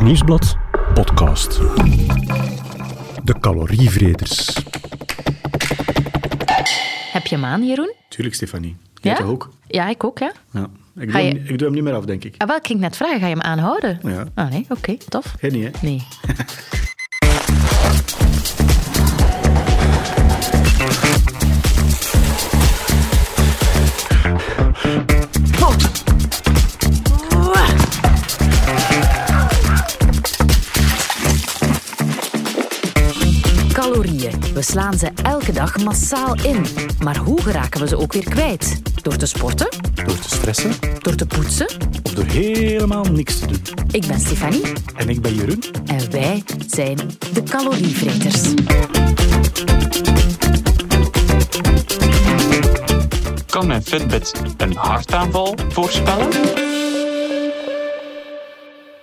Het Nieuwsblad podcast. De calorievreters. Heb je hem aan, Jeroen? Tuurlijk, Stefanie. Jij Ja? ook? Ja, ik ook, ja. Ja. Ik, doe je- hem, ik doe hem niet meer af, denk ik. Ah, wel, ik ging net vragen, ga je hem aanhouden? Ja. Ah, nee, oké, tof. Jij niet, hè? Nee. We slaan ze elke dag massaal in. Maar hoe geraken we ze ook weer kwijt? Door te sporten? Door te stressen Door te poetsen? of door helemaal niks te doen. Ik ben Stefanie En ik ben Jeroen. en wij zijn de calorievreters. Kan mijn Fitbit een hartaanval voorspellen?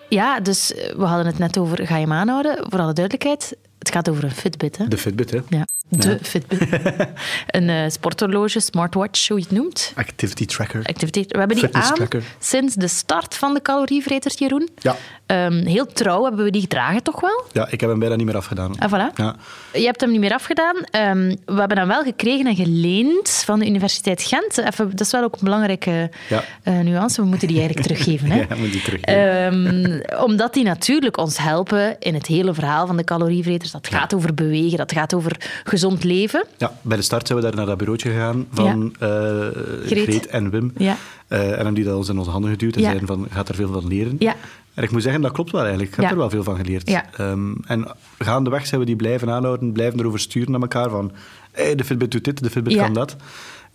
Ja, dus eh, we hadden het net over, ga je hem aanhouden? Voor alle duidelijkheid, het gaat over een Fitbit, hè? De Fitbit, hè? Ja, de Ja. Fitbit. een eh, sporthorloge, smartwatch, hoe je het noemt. Activity tracker. Activiteit. We hebben die aan tracker. sinds de start van de calorievreters, Jeroen. Ja. Ehm, heel trouw hebben we die gedragen, toch wel? Ja, ik heb hem bijna niet meer afgedaan. Ah, voilà. Ja. Je hebt hem niet meer afgedaan. Ehm, we hebben hem wel gekregen en geleend van de Universiteit Gent. Even, dat is wel ook een belangrijke Ja. eh, nuance. We moeten die eigenlijk teruggeven. Hè? Ja, moet die teruggeven. Ehm, omdat die natuurlijk ons helpen in het hele verhaal van de calorievreters. Dat gaat over bewegen, dat gaat over gezond leven. Ja, bij de start zijn we daar naar dat bureautje gegaan van eh, Greet. Greet. en Wim. Ja. Eh, en hebben die dat ons in onze handen geduwd en Ja. zeiden van, gaat er veel van leren. Ja. En ik moet zeggen, dat klopt wel eigenlijk. Ik heb Ja. er wel veel van geleerd. Ja. Ehm, en gaandeweg zijn we die blijven aanhouden, blijven erover sturen naar elkaar van hey, de Fitbit doet dit, de Fitbit Ja. kan dat.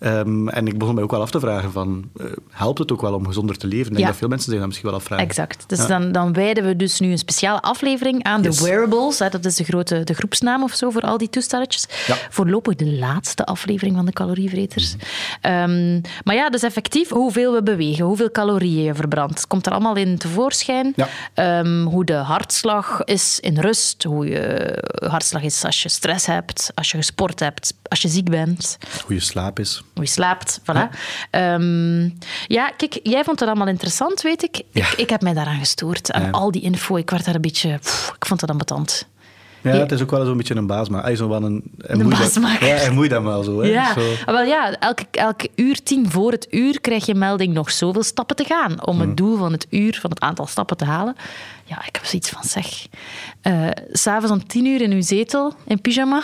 Ehm, en ik begon mij ook wel af te vragen van, eh, helpt het ook wel om gezonder te leven? Ik denk Ja. dat veel mensen zich dat misschien wel afvragen. Exact. Dus Ja. dan, dan wijden we dus nu een speciale aflevering aan Yes. de wearables. Hè, dat is de grote de groepsnaam of zo voor al die toestelletjes. Ja. Voorlopig de laatste aflevering van de calorievreters. Mhm. Ehm, maar ja, dus effectief hoeveel we bewegen, hoeveel calorieën je verbrandt. Het komt er allemaal in tevoorschijn. Ehm, hoe de hartslag is in rust, hoe je hartslag is als je stress hebt, als je gesport hebt, als je ziek bent Hoe je slaap is. Hoe je slaapt. Voilà. Ja. ja, kijk, jij vond dat allemaal interessant, weet ik. Ja. Ik, ik heb mij daaraan gestoord. Aan Ja. al die info. Ik werd daar een beetje... pff, ik vond dat ambetant. Ja, het is ook wel zo'n beetje een baas, maar hij is wel een... Hij Een baasmaker. Ja, hij moet dat wel zo. Hè. Ja, Zo. Ah, wel ja elke, elke uur, tien voor het uur, krijg je melding nog zoveel stappen te gaan om Mm. het doel van het uur, van het aantal stappen te halen. Ja, ik heb zoiets van, zeg, s s'avonds om tien uur in uw zetel, in pyjama,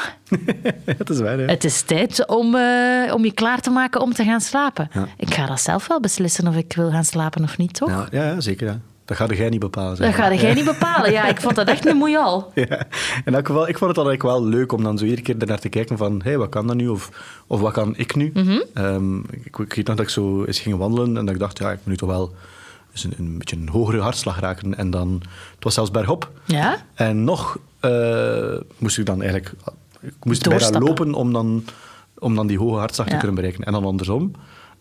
Ja, dat is waar, het is tijd om, eh, om je klaar te maken om te gaan slapen. Ja. Ik ga dat zelf wel beslissen of ik wil gaan slapen of niet, toch? Ja, ja, zeker. Ja. Dat ga jij niet bepalen. zeg Dat ga jij niet bepalen. Ja, ik vond dat echt een moeial. Ja. In elk geval, ik vond het eigenlijk wel leuk om dan zo iedere keer ernaar te kijken van, hé, wat kan dat nu? Of, of wat kan ik nu? Mhm. Ehm, ik, ik weet nog dat ik zo eens ging wandelen en dat ik dacht, ja, ik moet nu toch wel een, een beetje een hogere hartslag raken. En dan, het was zelfs bergop. Ja? En nog eh, moest ik dan eigenlijk, ik moest bijna lopen om dan, om dan die hoge hartslag te kunnen bereiken. En dan andersom.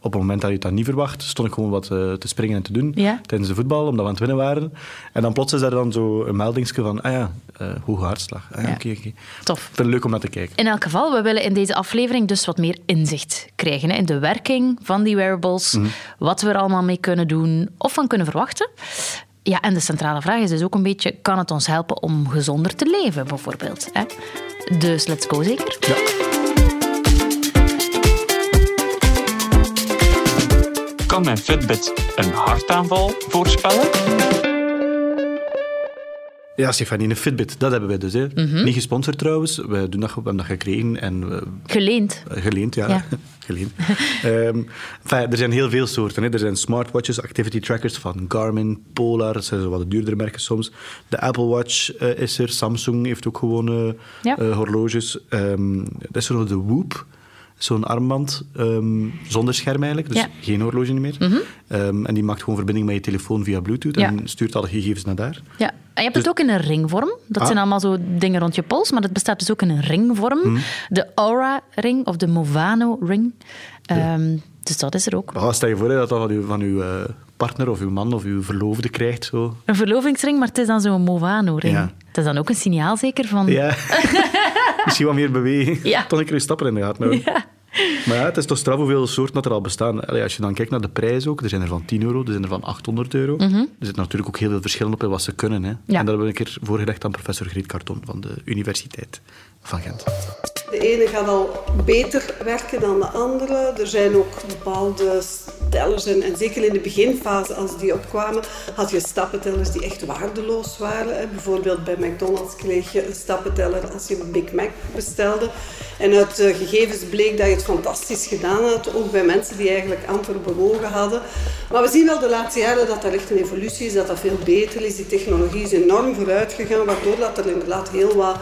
Op het moment dat je dan niet verwacht, stond ik gewoon wat eh, te springen en te doen Ja. tijdens de voetbal, omdat we aan het winnen waren. En dan plots is er dan zo een meldingsje van, ah ja, eh, hoge hartslag. Ah, ja, Ja. oké, oké. Tof. Ik vind het leuk om naar te kijken. In elk geval, we willen in deze aflevering dus wat meer inzicht krijgen hè, in de werking van die wearables, Mhm. wat we er allemaal mee kunnen doen of van kunnen verwachten. Ja, en de centrale vraag is dus ook een beetje, kan het ons helpen om gezonder te leven, bijvoorbeeld? Hè? Dus let's go zeker. Ja. Kan mijn Fitbit een hartaanval voorspellen? Ja, Stefanie, een Fitbit, dat hebben wij dus. Hè. Mhm. Niet gesponsord trouwens, we, doen dat, we hebben dat gekregen en we, Geleend. Eh, Geleend, ja. Ja. Geleend. Ehm, enfin, er zijn heel veel soorten. Hè. Er zijn smartwatches, activity trackers van Garmin, Polar, dat zijn zo wat duurdere merken soms. De Apple Watch eh, is er, Samsung heeft ook gewoon eh, Ja. eh, horloges. Ehm dat is er nog de Whoop, zo'n armband ehm, zonder scherm eigenlijk, dus Ja. Mhm. geen horloge meer. Ehm, en die maakt gewoon verbinding met je telefoon via Bluetooth Ja. en stuurt alle gegevens naar daar. Ja. En je hebt het ook in een ringvorm. Dat Ah. zijn allemaal zo dingen rond je pols, maar dat bestaat dus ook in een ringvorm. De Aura-ring of de Movano-ring. Ehm, dus dat is er ook. Oh, stel je voor hè, dat dat van uw, van uw eh, partner of uw man of uw verloofde krijgt. Zo. Een verlovingsring, maar het is dan zo'n Movano-ring. Ja. Het is dan ook een signaal zeker van... Ja. Misschien wat meer bewegen. Ja. Toch een keer je stappen in de gaten houden. Ja. Maar ja, het is toch straf hoeveel soorten dat er al bestaan. Allee, als je dan kijkt naar de prijs ook, er zijn er van 10 euro, er zijn er van 800 euro. Er zit natuurlijk ook heel veel verschillen op in wat ze kunnen. Hè. En dat hebben we een keer voorgelegd aan professor Griet Karton van de Universiteit van Gent. De ene gaat al beter werken dan de andere. Er zijn ook bepaalde tellers, en, zeker in de beginfase, als die opkwamen, had je stappentellers die echt waardeloos waren. Bijvoorbeeld bij McDonald's kreeg je een stappenteller als je een Big Mac bestelde. En uit de gegevens bleek dat je het fantastisch gedaan had, ook bij mensen die eigenlijk amper bewogen hadden. Maar we zien wel de laatste jaren dat er echt een evolutie is, dat dat veel beter is. Die technologie is enorm vooruit gegaan, waardoor dat er inderdaad heel wat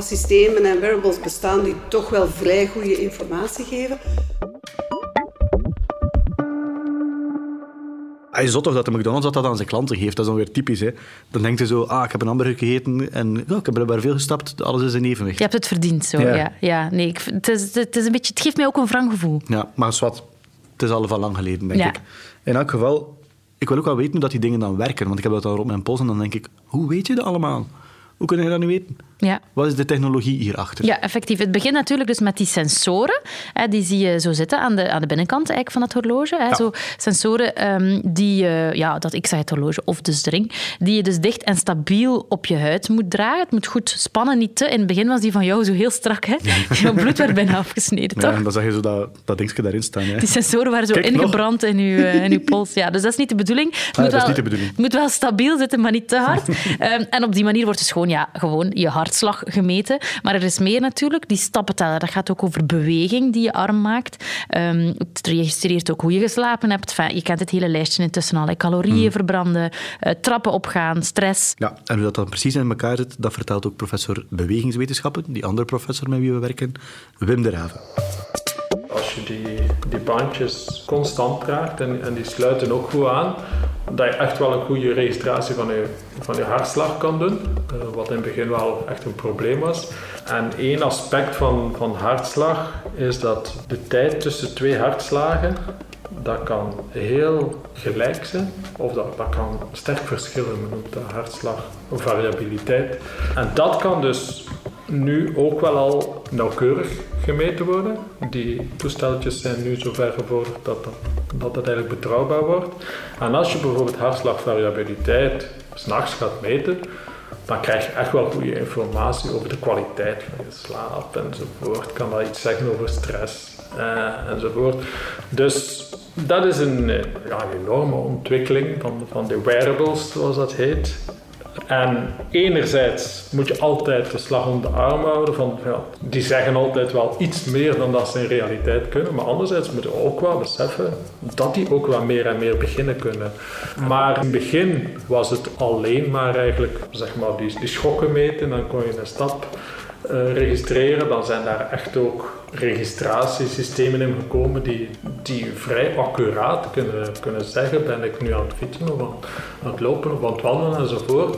systemen en wearables bestaan die toch wel vrij goede informatie geven. Hij is zot toch dat de McDonald's dat, dat aan zijn klanten geeft. Dat is dan weer typisch. Hè. Dan denkt hij zo, ah, ik heb een hamburger gegeten en ja, ik heb er maar veel gestapt. Alles is in evenwicht. Je hebt het verdiend zo, Ja. ja. ja, nee, ik, het, is, het, is een beetje, het geeft mij ook een wrang gevoel. Ja, maar zwart, het is al van lang geleden, denk Ja. ik. In elk geval, ik wil ook wel weten hoe dat die dingen dan werken. Want ik heb dat dan op mijn pols en dan denk ik, hoe weet je dat allemaal? Hoe kun je dat nu weten? Ja. Wat is de technologie hierachter? Ja, effectief. Het begint natuurlijk dus met die sensoren. Hè, die zie je zo zitten aan de, aan de binnenkant eigenlijk van het horloge. Hè. Ja. Zo sensoren ehm, die, eh, ja, dat ik zeg het horloge of dus de ring, die je dus dicht en stabiel op je huid moet dragen. Het moet goed spannen, niet te. In het begin was die van jou zo heel strak. Hè. Jouw bloed werd bijna afgesneden, Ja, toch? en dan zag je zo dat, dat dingetje daarin staan. Hè. Die sensoren waren zo Kijk, nog. ingebrand in uw, eh, in uw pols. Ja, dus dat is niet de bedoeling. Het, dat moet, wel, niet de bedoeling. het moet wel stabiel zitten, maar niet te hard. Ehm, en op die manier wordt dus gewoon, ja, gewoon je hartslag gemeten. Maar er is meer natuurlijk. Die stappenteller, dat gaat ook over beweging die je arm maakt. Ehm, het registreert ook hoe je geslapen hebt. Enfin, je kent het hele lijstje intussen al. hè. Calorieën Hmm. verbranden, eh, trappen opgaan, stress. Ja, en hoe dat dan precies in elkaar zit, dat vertelt ook professor bewegingswetenschappen, die andere professor met wie we werken, Wim de Raven. Als je die, die bandjes constant draagt en, en die sluiten ook goed aan, dat je echt wel een goede registratie van je, van je hartslag kan doen. eh, wat in het begin wel echt een probleem was. En één aspect van, van hartslag is dat de tijd tussen twee hartslagen, dat kan heel gelijk zijn of dat, dat kan sterk verschillen. Men noemt dat hartslagvariabiliteit. En dat kan dus nu ook wel al nauwkeurig gemeten worden. Die toesteltjes zijn nu zover gevorderd dat, dat, dat eigenlijk betrouwbaar wordt. En als je bijvoorbeeld hartslagvariabiliteit s'nachts gaat meten, dan krijg je echt wel goede informatie over de kwaliteit van je slaap enzovoort. Kan dat iets zeggen over stress enzovoort. Dus dat is een, eh, ja, een enorme ontwikkeling van, van de wearables, zoals dat heet. En enerzijds moet je altijd de slag om de arm houden. Van, die zeggen altijd wel iets meer dan dat ze in realiteit kunnen. Maar anderzijds moeten we ook wel beseffen dat die ook wel meer en meer beginnen kunnen. Maar in het begin was het alleen maar eigenlijk zeg maar, die, die schokken meten. Dan kon je een stap eh, registreren. Dan zijn daar echt ook registratiesystemen in gekomen die, die vrij accuraat kunnen, kunnen zeggen, ben ik nu aan het fietsen of aan, het lopen of aan het wandelen enzovoort,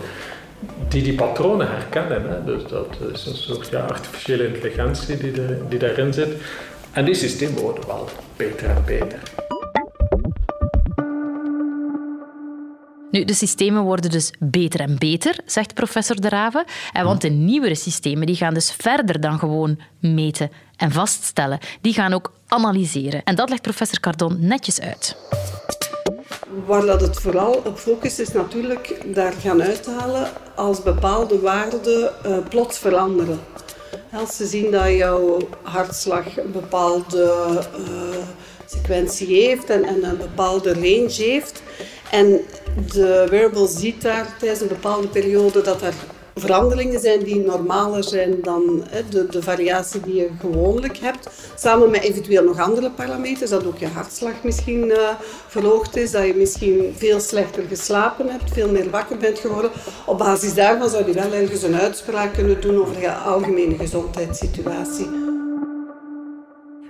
die die patronen herkennen. Hè. Dus dat is een soort ja, artificiële intelligentie die, die daarin zit. En die systemen worden wel beter en beter. Nu, de systemen worden dus beter en beter, zegt professor De Raven. En want de nieuwere systemen die gaan dus verder dan gewoon meten en vaststellen. Die gaan ook analyseren. En dat legt professor Cardon netjes uit. Waar dat het vooral op focust is natuurlijk daar gaan uithalen als bepaalde waarden eh, plots veranderen. Als ze zien dat jouw hartslag een bepaalde eh, sequentie heeft en, en een bepaalde range heeft. En de wearable ziet daar tijdens een bepaalde periode dat er veranderingen zijn die normaler zijn dan hè, de, de variatie die je gewoonlijk hebt. Samen met eventueel nog andere parameters, dat ook je hartslag misschien eh, verhoogd is, dat je misschien veel slechter geslapen hebt, veel meer wakker bent geworden. Op basis daarvan zou je wel ergens een uitspraak kunnen doen over je algemene gezondheidssituatie.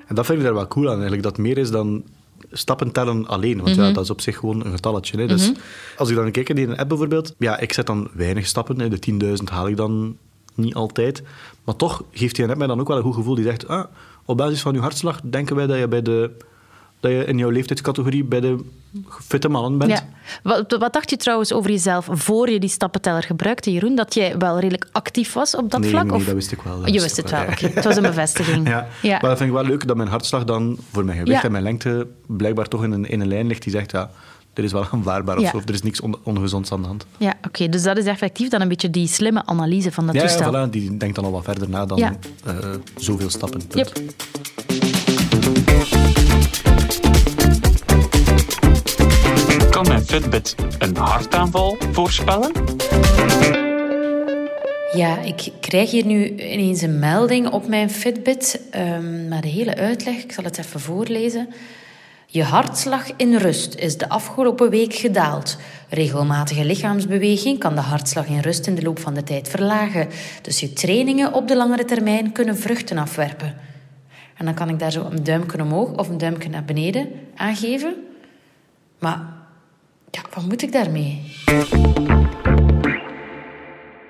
En dat vind ik daar wel cool aan, eigenlijk, dat meer is dan stappen tellen alleen. Want ja, dat is op zich gewoon een getalletje. Hè. Dus als ik dan kijk in die app bijvoorbeeld, ja, ik zet dan weinig stappen. Hè. De 10.000 haal ik dan niet altijd. Maar toch geeft die app mij dan ook wel een goed gevoel. Die zegt, ah, op basis van je hartslag denken wij dat je bij de dat je in jouw leeftijdscategorie bij de fitte mannen bent. Ja. Wat, wat dacht je trouwens over jezelf voor je die stappenteller gebruikte, Jeroen? Dat jij wel redelijk actief was op dat nee, vlak? nee, of? dat wist ik wel. je wist het wel, oké. Het was een bevestiging. Ja. Ja. maar dat vind ik wel leuk dat mijn hartslag dan voor mijn gewicht Ja. en mijn lengte blijkbaar toch in een, in een lijn ligt die zegt, ja, er is wel aanvaardbaar of Ja. zo, of er is niks on- ongezonds aan de hand. Ja, oké. Dus dat is effectief dan een beetje die slimme analyse van dat Ja, toestel. ja, voilà, die denkt dan al wat verder na dan eh, zoveel stappen. Yep. Fitbit een hartaanval voorspellen? Ja, ik krijg hier nu ineens een melding op mijn Fitbit ehm met de hele uitleg. Ik zal het even voorlezen. Je hartslag in rust is de afgelopen week gedaald. Regelmatige lichaamsbeweging kan de hartslag in rust in de loop van de tijd verlagen. Dus je trainingen op de langere termijn kunnen vruchten afwerpen. En dan kan ik daar zo een duimpje omhoog of een duimpje naar beneden aangeven. Maar ja, wat moet ik daarmee?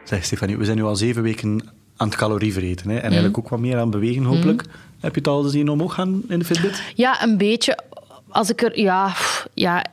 Zeg Stefanie, we zijn nu al zeven weken aan het calorievereten. Hè? En eigenlijk ook wat meer aan bewegen, hopelijk. Heb je het al zien omhoog gaan in de Fitbit? Ja, een beetje. Als ik er... Ja, ja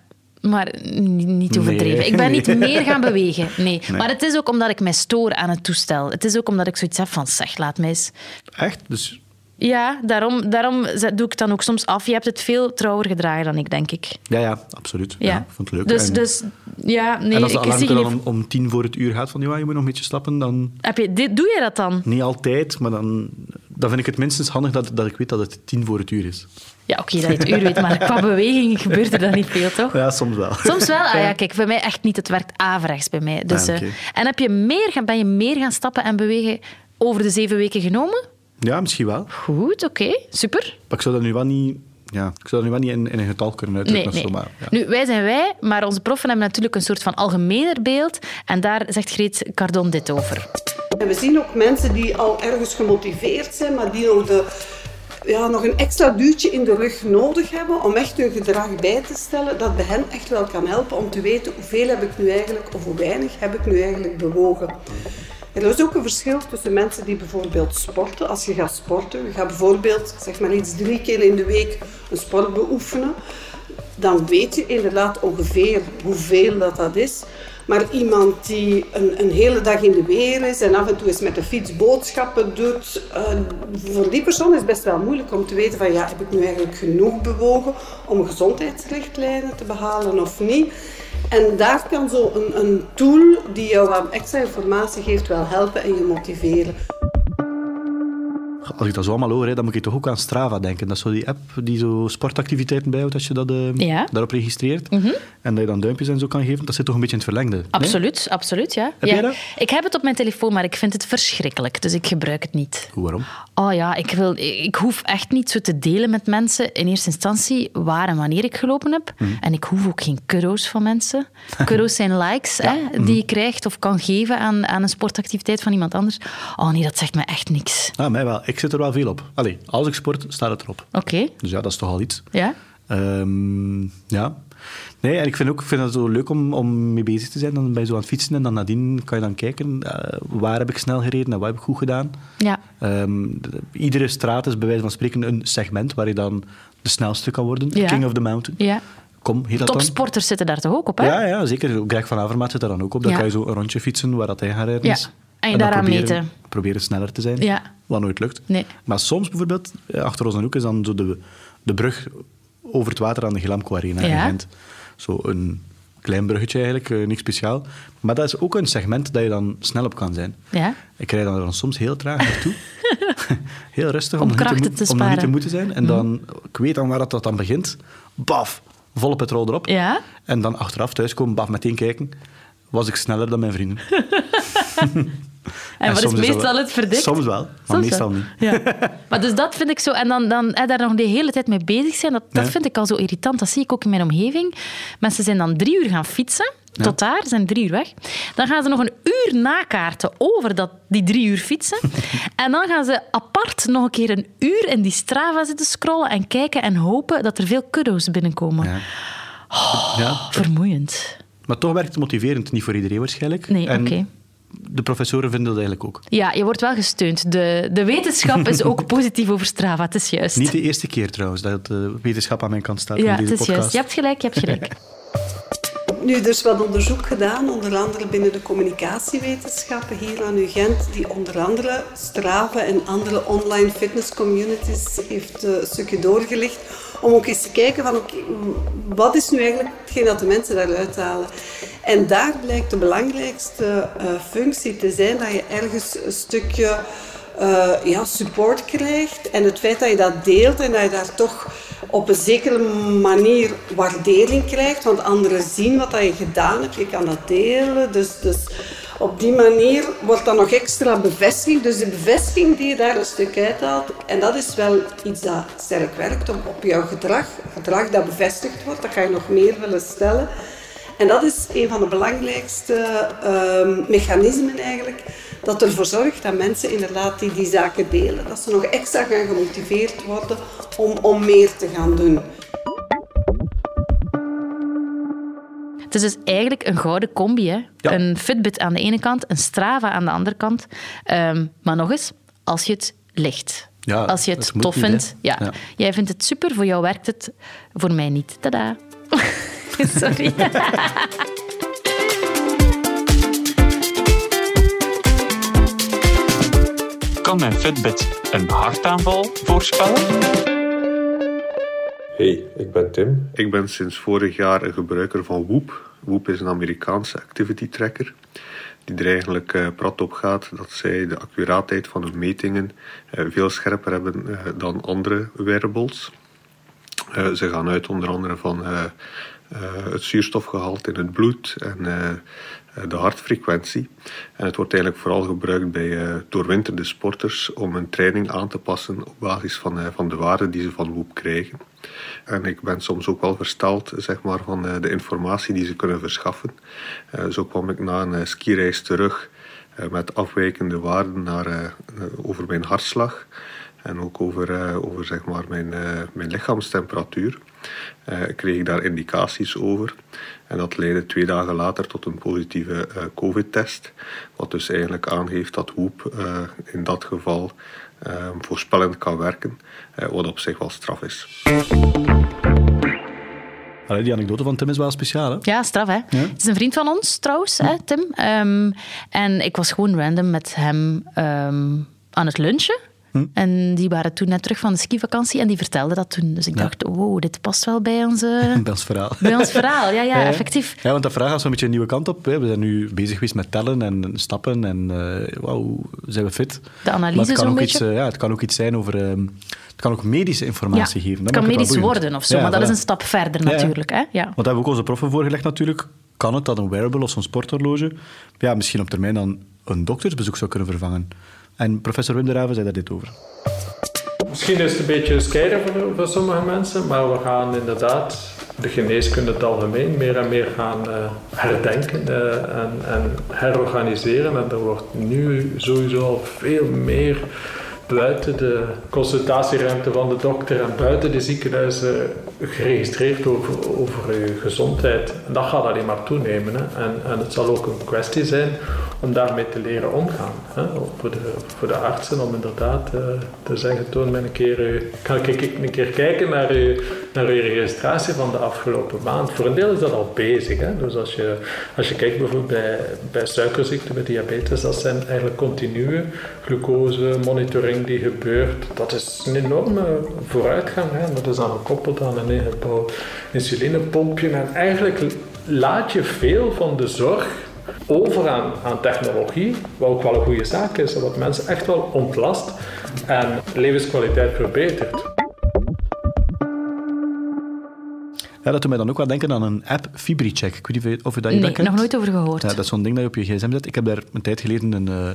maar niet, overdreven. Nee, ik ben nee. niet meer gaan bewegen. Nee. Maar het is ook omdat ik mij stoor aan het toestel. Het is ook omdat ik zoiets heb van, zeg, laat mij eens... Echt? Dus Ja, daarom, daarom doe ik het dan ook soms af. Je hebt het veel trouwer gedragen dan ik, denk ik. ja, ja, absoluut. Ja. Ja. ik vond het leuk. Dus, en, dus ja, nee, en als de ik alarm dan om, om tien voor het uur gaat van ja, je moet nog een beetje stappen, dan Heb je, dit, doe je dat dan? niet altijd, maar dan, dan vind ik het minstens handig dat, dat ik weet dat het tien voor het uur is. Ja, oké, dat je het uur weet, maar qua beweging gebeurt er dan niet veel, toch? Ja, soms wel. Soms wel. Ah ja, kijk, bij mij echt niet. Het werkt averechts bij mij. Dus, Ah, eh, en heb je meer, gaan- ben je meer gaan stappen en bewegen over de zeven weken genomen? Ja, misschien wel. Goed, oké. Super. Maar ik zou dat nu wel niet, ja, ik zou dat nu wel niet in, in een getal kunnen uitdrukken. nee. of zo, maar, ja. Nu, wij zijn wij, maar onze proffen hebben natuurlijk een soort van algemener beeld. En daar zegt Greet Cardon dit over. En we zien ook mensen die al ergens gemotiveerd zijn, maar die nog, de, ja, nog een extra duwtje in de rug nodig hebben om echt hun gedrag bij te stellen. Dat bij hen echt wel kan helpen om te weten hoeveel heb ik nu eigenlijk, of hoe weinig heb ik nu eigenlijk bewogen. Er is ook een verschil tussen mensen die bijvoorbeeld sporten. Als je gaat sporten, je gaat bijvoorbeeld zeg maar iets drie keer in de week een sport beoefenen dan weet je inderdaad ongeveer hoeveel dat, dat is. Maar iemand die een, een hele dag in de weer is en af en toe eens met de fiets boodschappen doet, eh, voor die persoon is het best wel moeilijk om te weten van ja, heb ik nu eigenlijk genoeg bewogen om gezondheidsrichtlijnen te behalen of niet. En daar kan zo een, een tool die jou wat extra informatie geeft wel helpen en je motiveren. Als ik dat zo allemaal hoor, hè, dan moet ik toch ook aan Strava denken. Dat is zo die app die zo sportactiviteiten bijhoudt als je dat, Ja. daarop registreert. En dat je dan duimpjes en zo kan geven. Dat zit toch een beetje in het verlengde. nee? Absoluut, absoluut, ja. Heb ja. jij dat? Ik heb het op mijn telefoon, maar ik vind het verschrikkelijk. Dus ik gebruik het niet. Hoe, waarom? Oh ja, ik, wil, ik hoef echt niet zo te delen met mensen in eerste instantie waar en wanneer ik gelopen heb. Mhm. En ik hoef ook geen kudo's van mensen. Kudo's zijn likes hè, Mhm. die je krijgt of kan geven aan, aan een sportactiviteit van iemand anders. Oh nee, dat zegt me echt niks. Ah, mij wel. Ik zit er wel veel op. Allee, als ik sport, staat het erop. Oké, Dus ja, dat is toch al iets. ja. Ehm, ja. Nee, en ik vind, ook, ik vind het zo leuk om, om mee bezig te zijn. Dan ben je zo aan het fietsen en dan nadien kan je dan kijken eh, waar heb ik snel gereden en wat heb ik goed gedaan. Ja, Ehm, de- iedere straat is bij wijze van spreken een segment waar je dan de snelste kan worden. Ja. King of the mountain. ja. Kom, heet dat dan? Topsporters zitten daar toch ook op, hè? Ja, ja, zeker. Greg van Avermaet zit daar dan ook op. Dan Ja. kan je zo een rondje fietsen waar dat hij gaat rijden Ja. is. En je daaraan proberen, meten. Proberen sneller te zijn. Ja. Wat nooit lukt. Nee. Maar soms bijvoorbeeld, achter ons hoek is dan zo de, de brug over het water aan de Glamco Arena Ja. Gent. Zo een klein bruggetje eigenlijk, eh, niks speciaal. Maar dat is ook een segment dat je dan snel op kan zijn. Ja. Ik rijd dan, dan soms heel traag naartoe. heel rustig, Om om, krachten te om nog niet te sparen. moeten zijn. En dan, ik weet dan waar dat, dat dan begint. Baf, volle petrol erop. Ja. En dan achteraf thuiskomen, baf, meteen kijken. Was ik sneller dan mijn vrienden. En wat is meestal wel- het verdikt? Soms wel, maar Soms meestal wel. niet. Ja. Maar dus dat vind ik zo... En dan, dan daar nog de hele tijd mee bezig zijn, dat, dat Ja. vind ik al zo irritant. Dat zie ik ook in mijn omgeving. Mensen zijn dan drie uur gaan fietsen. Tot daar, zijn drie uur weg. Dan gaan ze nog een uur nakaarten over dat, die drie uur fietsen. en dan gaan ze apart nog een keer een uur in die Strava zitten scrollen en kijken en hopen dat er veel kuddo's binnenkomen. Ja. Ja, Vermoeiend. maar toch werkt het motiverend. Niet voor iedereen waarschijnlijk. Nee, oké. De professoren vinden dat eigenlijk ook. Ja, je wordt wel gesteund. De, de wetenschap is ook positief over Strava, het is juist. Niet de eerste keer trouwens dat de wetenschap aan mijn kant staat ja, in deze het is podcast. juist. Je hebt gelijk, je hebt gelijk. Nu, er is wat onderzoek gedaan, onder andere binnen de communicatiewetenschappen hier aan UGent, die onder andere Strava en andere online fitness communities heeft eh, een stukje doorgelicht om ook eens te kijken van oké, wat is nu eigenlijk hetgeen dat de mensen daaruit halen. En daar blijkt de belangrijkste eh, functie te zijn dat je ergens een stukje eh, ja, support krijgt en het feit dat je dat deelt en dat je daar toch op een zekere manier waardering krijgt, want anderen zien wat dat je gedaan hebt, je kan dat delen. Dus, dus op die manier wordt dat nog extra bevestigd. Dus de bevestiging die je daar een stuk uithaalt, en dat is wel iets dat sterk werkt op, op jouw gedrag. Gedrag dat bevestigd wordt, dat ga je nog meer willen stellen. En dat is een van de belangrijkste uh, mechanismen eigenlijk, dat ervoor zorgt dat mensen inderdaad die, die zaken delen. Dat ze nog extra gaan gemotiveerd worden om, om meer te gaan doen. Het is dus eigenlijk een gouden combi. Hè? Ja. Een Fitbit aan de ene kant, een Strava aan de andere kant. Ehm, maar nog eens, als je het licht. Ja, als je het, tof vindt. Ja. Ja. Jij vindt het super, voor jou werkt het, voor mij niet. Tada. Sorry. Kan mijn Fitbit een hartaanval voorspellen? Hey, ik ben Tim. Ik ben sinds vorig jaar een gebruiker van Whoop. Whoop is een Amerikaanse activity tracker die er eigenlijk eh, prat op gaat dat zij de accuraatheid van hun metingen eh, veel scherper hebben eh, dan andere wearables. Eh, ze gaan uit onder andere van het zuurstofgehalte in het bloed en eh, eh, de hartfrequentie. En het wordt eigenlijk vooral gebruikt bij eh, doorwinterde sporters om hun training aan te passen op basis van, eh, van de waarden die ze van Whoop krijgen. En ik ben soms ook wel versteld zeg maar, van eh, de informatie die ze kunnen verschaffen. Eh, zo kwam ik na een eh, skireis terug eh, met afwijkende waarden naar, eh, eh, over mijn hartslag. En ook over, eh, over zeg maar, mijn, eh, mijn lichaamstemperatuur. Eh, kreeg ik daar indicaties over. En dat leidde twee dagen later tot een positieve eh, COVID-test. Wat dus eigenlijk aangeeft dat eh, in dat geval voorspellend kan werken. eh, wat op zich wel straf is. Allee, die anekdote van Tim is wel speciaal. Hè? Ja, straf, hè? Het is een vriend van ons, trouwens, hè, Tim. Ehm, en ik was gewoon random met hem ehm, aan het lunchen. En die waren toen net terug van de skivakantie en die vertelde dat toen. Dus ik Ja. dacht, wow, dit past wel bij, onze, is het verhaal. bij ons verhaal. Ja, ja, effectief. Ja, want dat vraagt ons een beetje een nieuwe kant op. Hè. We zijn nu bezig geweest met tellen en stappen en eh wauw, zijn we fit? De analyse Maar het kan zo'n ook beetje. Iets, eh, ja, het kan ook iets zijn over... ehm, het kan ook medische informatie Ja, geven. het kan medisch worden of zo, Ja, maar dat is een stap verder natuurlijk. Hè? Ja. Want daar hebben we ook onze proffen voorgelegd natuurlijk. Kan het dat een wearable of zo'n sporthorloge ja, misschien op termijn dan een doktersbezoek zou kunnen vervangen? En professor Wim zei daar dit over. Misschien is het een beetje scary voor, voor sommige mensen, maar we gaan inderdaad de geneeskunde het algemeen meer en meer gaan eh, herdenken eh, en, en herorganiseren. En er wordt nu sowieso al veel meer buiten de consultatieruimte van de dokter en buiten de ziekenhuizen geregistreerd over, over uw gezondheid. En dat gaat alleen maar toenemen. Hè. En, en het zal ook een kwestie zijn om daarmee te leren omgaan. Hè. Voor, de, voor de artsen om inderdaad eh, te zeggen, toon me een keer, uw- kan ik een keer kijken naar uw, naar uw registratie van de afgelopen maand. Voor een deel is dat al bezig. Hè. Dus als je, als je kijkt bijvoorbeeld bij, bij suikerziekte, bij diabetes, dat zijn eigenlijk continue glucose monitoring die gebeurt. Dat is een enorme vooruitgang. Hè. Dat is dan gekoppeld aan een ingebouwd insulinepompje. En eigenlijk laat je veel van de zorg over aan, aan technologie, wat ook wel een goede zaak is, wat mensen echt wel ontlast en levenskwaliteit verbetert. Ja, dat doet mij dan ook wel denken aan een app, FibriCheck. Ik weet niet of je- dat je Nee, dat nog nooit over gehoord. Ja, dat is zo'n ding dat je op je gsm zet. Ik heb daar een tijd geleden een, eh,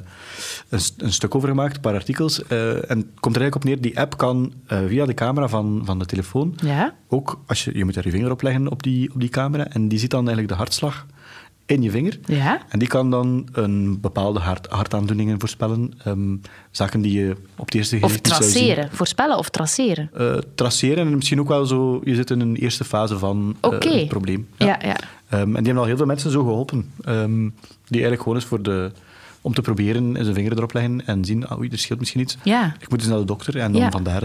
een, een stuk over gemaakt, een paar artikels. eh, en het komt er eigenlijk op neer, die app kan eh, via de camera van, van de telefoon... Ja? Ook, als je, je moet daar je vinger op leggen op die, op die camera. En die ziet dan eigenlijk de hartslag in je vinger. Ja? En die kan dan een bepaalde hart, hartaandoeningen voorspellen. ehm, zaken die je op het eerste Of gezicht zien. traceren. Voorspellen of traceren. Eh, traceren en misschien ook wel zo... Je zit in een eerste fase van eh, het probleem. Ja, ja. Ehm, en die hebben al heel veel mensen zo geholpen. ehm, die eigenlijk gewoon eens voor de, om te proberen zijn vinger erop leggen en zien, oei, er scheelt misschien iets. Ja. Ik moet eens naar de dokter. En dan Ja. vandaar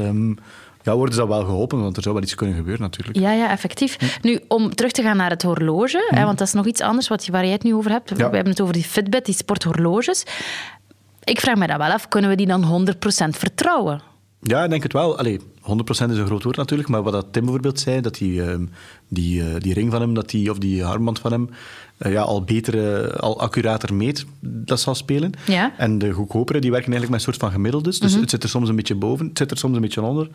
ja, worden ze dat wel geholpen, want er zou wel iets kunnen gebeuren natuurlijk. Ja, ja, effectief. Nu, om terug te gaan naar het horloge, hè, want dat is nog iets anders wat, je- waar jij het nu over hebt. We hebben het over die Fitbit, die sporthorloges. Ik vraag me dat wel af, kunnen we die dan 100% vertrouwen? Ja, ik denk het wel. Allee, 100% is een groot woord natuurlijk, maar wat dat Tim bijvoorbeeld zei, dat die, ehm, die, eh, die ring van hem, dat die, of die armband van hem, eh, ja, al beter, eh, al accurater meet, dat zal spelen. Ja. En de goedkopere, die werken eigenlijk met een soort van gemiddeldes. Dus het zit er soms een beetje boven, het zit er soms een beetje onder.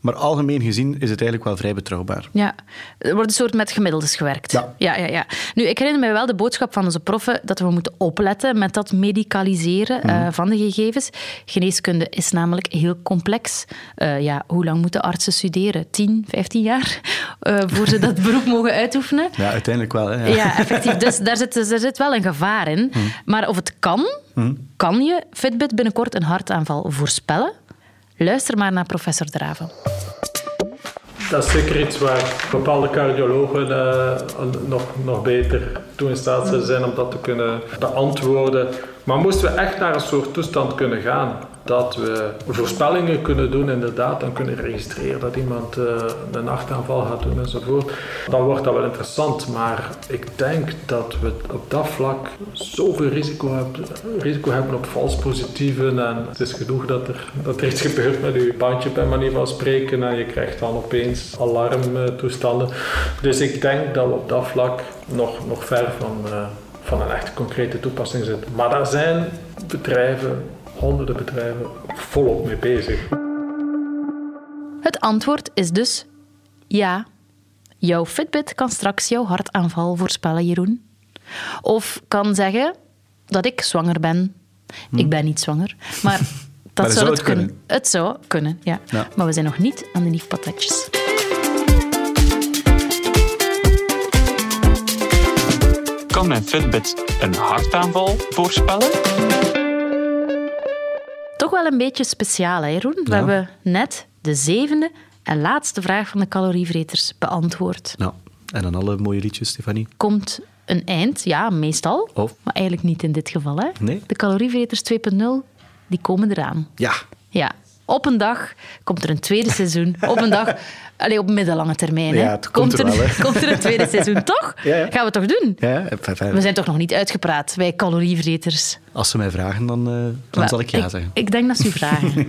Maar algemeen gezien is het eigenlijk wel vrij betrouwbaar. Ja, er wordt een soort met gemiddeldes gewerkt. Ja. Ja, ja, ja. Nu, ik herinner mij wel de boodschap van onze proffen dat we moeten opletten met dat medicaliseren Mhm. van de gegevens. Geneeskunde is namelijk heel complex. Ja, hoe lang moeten artsen studeren? 10, 15 jaar? eh, voor ze dat beroep mogen uitoefenen? Ja, uiteindelijk wel. Hè, Ja, effectief. Dus daar zit, daar zit wel een gevaar in. Maar of het kan, kan je Fitbit binnenkort een hartaanval voorspellen? Luister maar naar professor Draven. Dat is zeker iets waar bepaalde cardiologen eh, nog, nog beter toe in staat zullen zijn om dat te kunnen beantwoorden. Maar moesten we echt naar een soort toestand kunnen gaan dat we voorspellingen kunnen doen inderdaad en kunnen registreren dat iemand eh, een hartaanval gaat doen enzovoort, dan wordt dat wel interessant. Maar ik denk dat we op dat vlak zoveel risico hebben, risico hebben op vals positieven en het is genoeg dat er, dat iets gebeurt met uw bandje bij manier van spreken en je krijgt dan opeens alarmtoestanden. Dus ik denk dat we op dat vlak nog, nog ver van, eh, van een echt concrete toepassing zitten. Maar daar zijn bedrijven, honderden bedrijven, volop mee bezig. Het antwoord is dus ja. Jouw Fitbit kan straks jouw hartaanval voorspellen, Jeroen. Of kan zeggen dat ik zwanger ben. Ik ben niet zwanger, maar dat Hm. Maar zou het het kunnen. kunnen. Het zou kunnen, ja. Ja. Maar we zijn nog niet aan de niefpatatjes. Kan mijn Fitbit een hartaanval voorspellen? Toch wel een beetje speciaal, hè, Jeroen? We Ja. hebben net de zevende en laatste vraag van de calorievreters beantwoord. Ja. En dan alle mooie liedjes, Stefanie. Komt een eind, ja, meestal. Oh. Maar eigenlijk niet in dit geval. Hè? Nee. De calorievreters 2.0, die komen eraan. Ja. Ja. Op een dag komt er een tweede seizoen. Op een dag, allee, op middellange termijn. Hè. Ja, het komt er wel, hè. komt er een tweede seizoen, toch? Ja, ja. Gaan we toch doen? ja fijn, fijn. We zijn toch nog niet uitgepraat, wij calorievreters. Als ze mij vragen, dan, eh, dan Maar zal ik ja zeggen. Ik denk dat ze u vragen.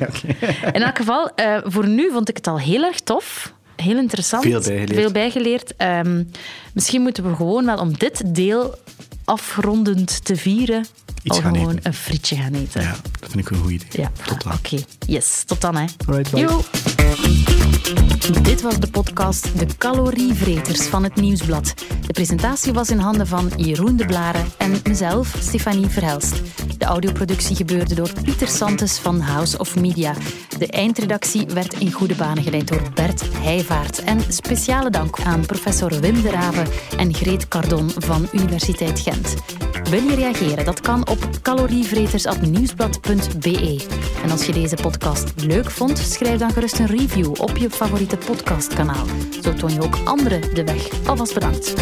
In elk geval, eh, voor nu vond ik het al heel erg tof. Heel interessant. Veel bijgeleerd. Veel bijgeleerd. Ehm, misschien moeten we gewoon wel om dit deel afrondend te vieren, Iets gaan gewoon eten. een frietje gaan eten. Ja, dat vind ik een goed idee. Ja, Tot dan. Oké, yes. Tot dan, hè. Alright, bye. Yo. Dit was de podcast De Calorievreters van het Nieuwsblad. De presentatie was in handen van Jeroen de Blaren en mezelf, Stefanie Verhelst. De audioproductie gebeurde door Pieter Santes van House of Media. De eindredactie werd in goede banen geleid door Bert Heijvaart. En speciale dank aan professor Wim de Rave en Greet Cardon van Universiteit Gent. Wil je reageren? Dat kan op calorievreters.nieuwsblad.be. En als je deze podcast leuk vond, schrijf dan gerust een review op je favoriete podcastkanaal. Zo toon je ook anderen de weg. Alvast bedankt.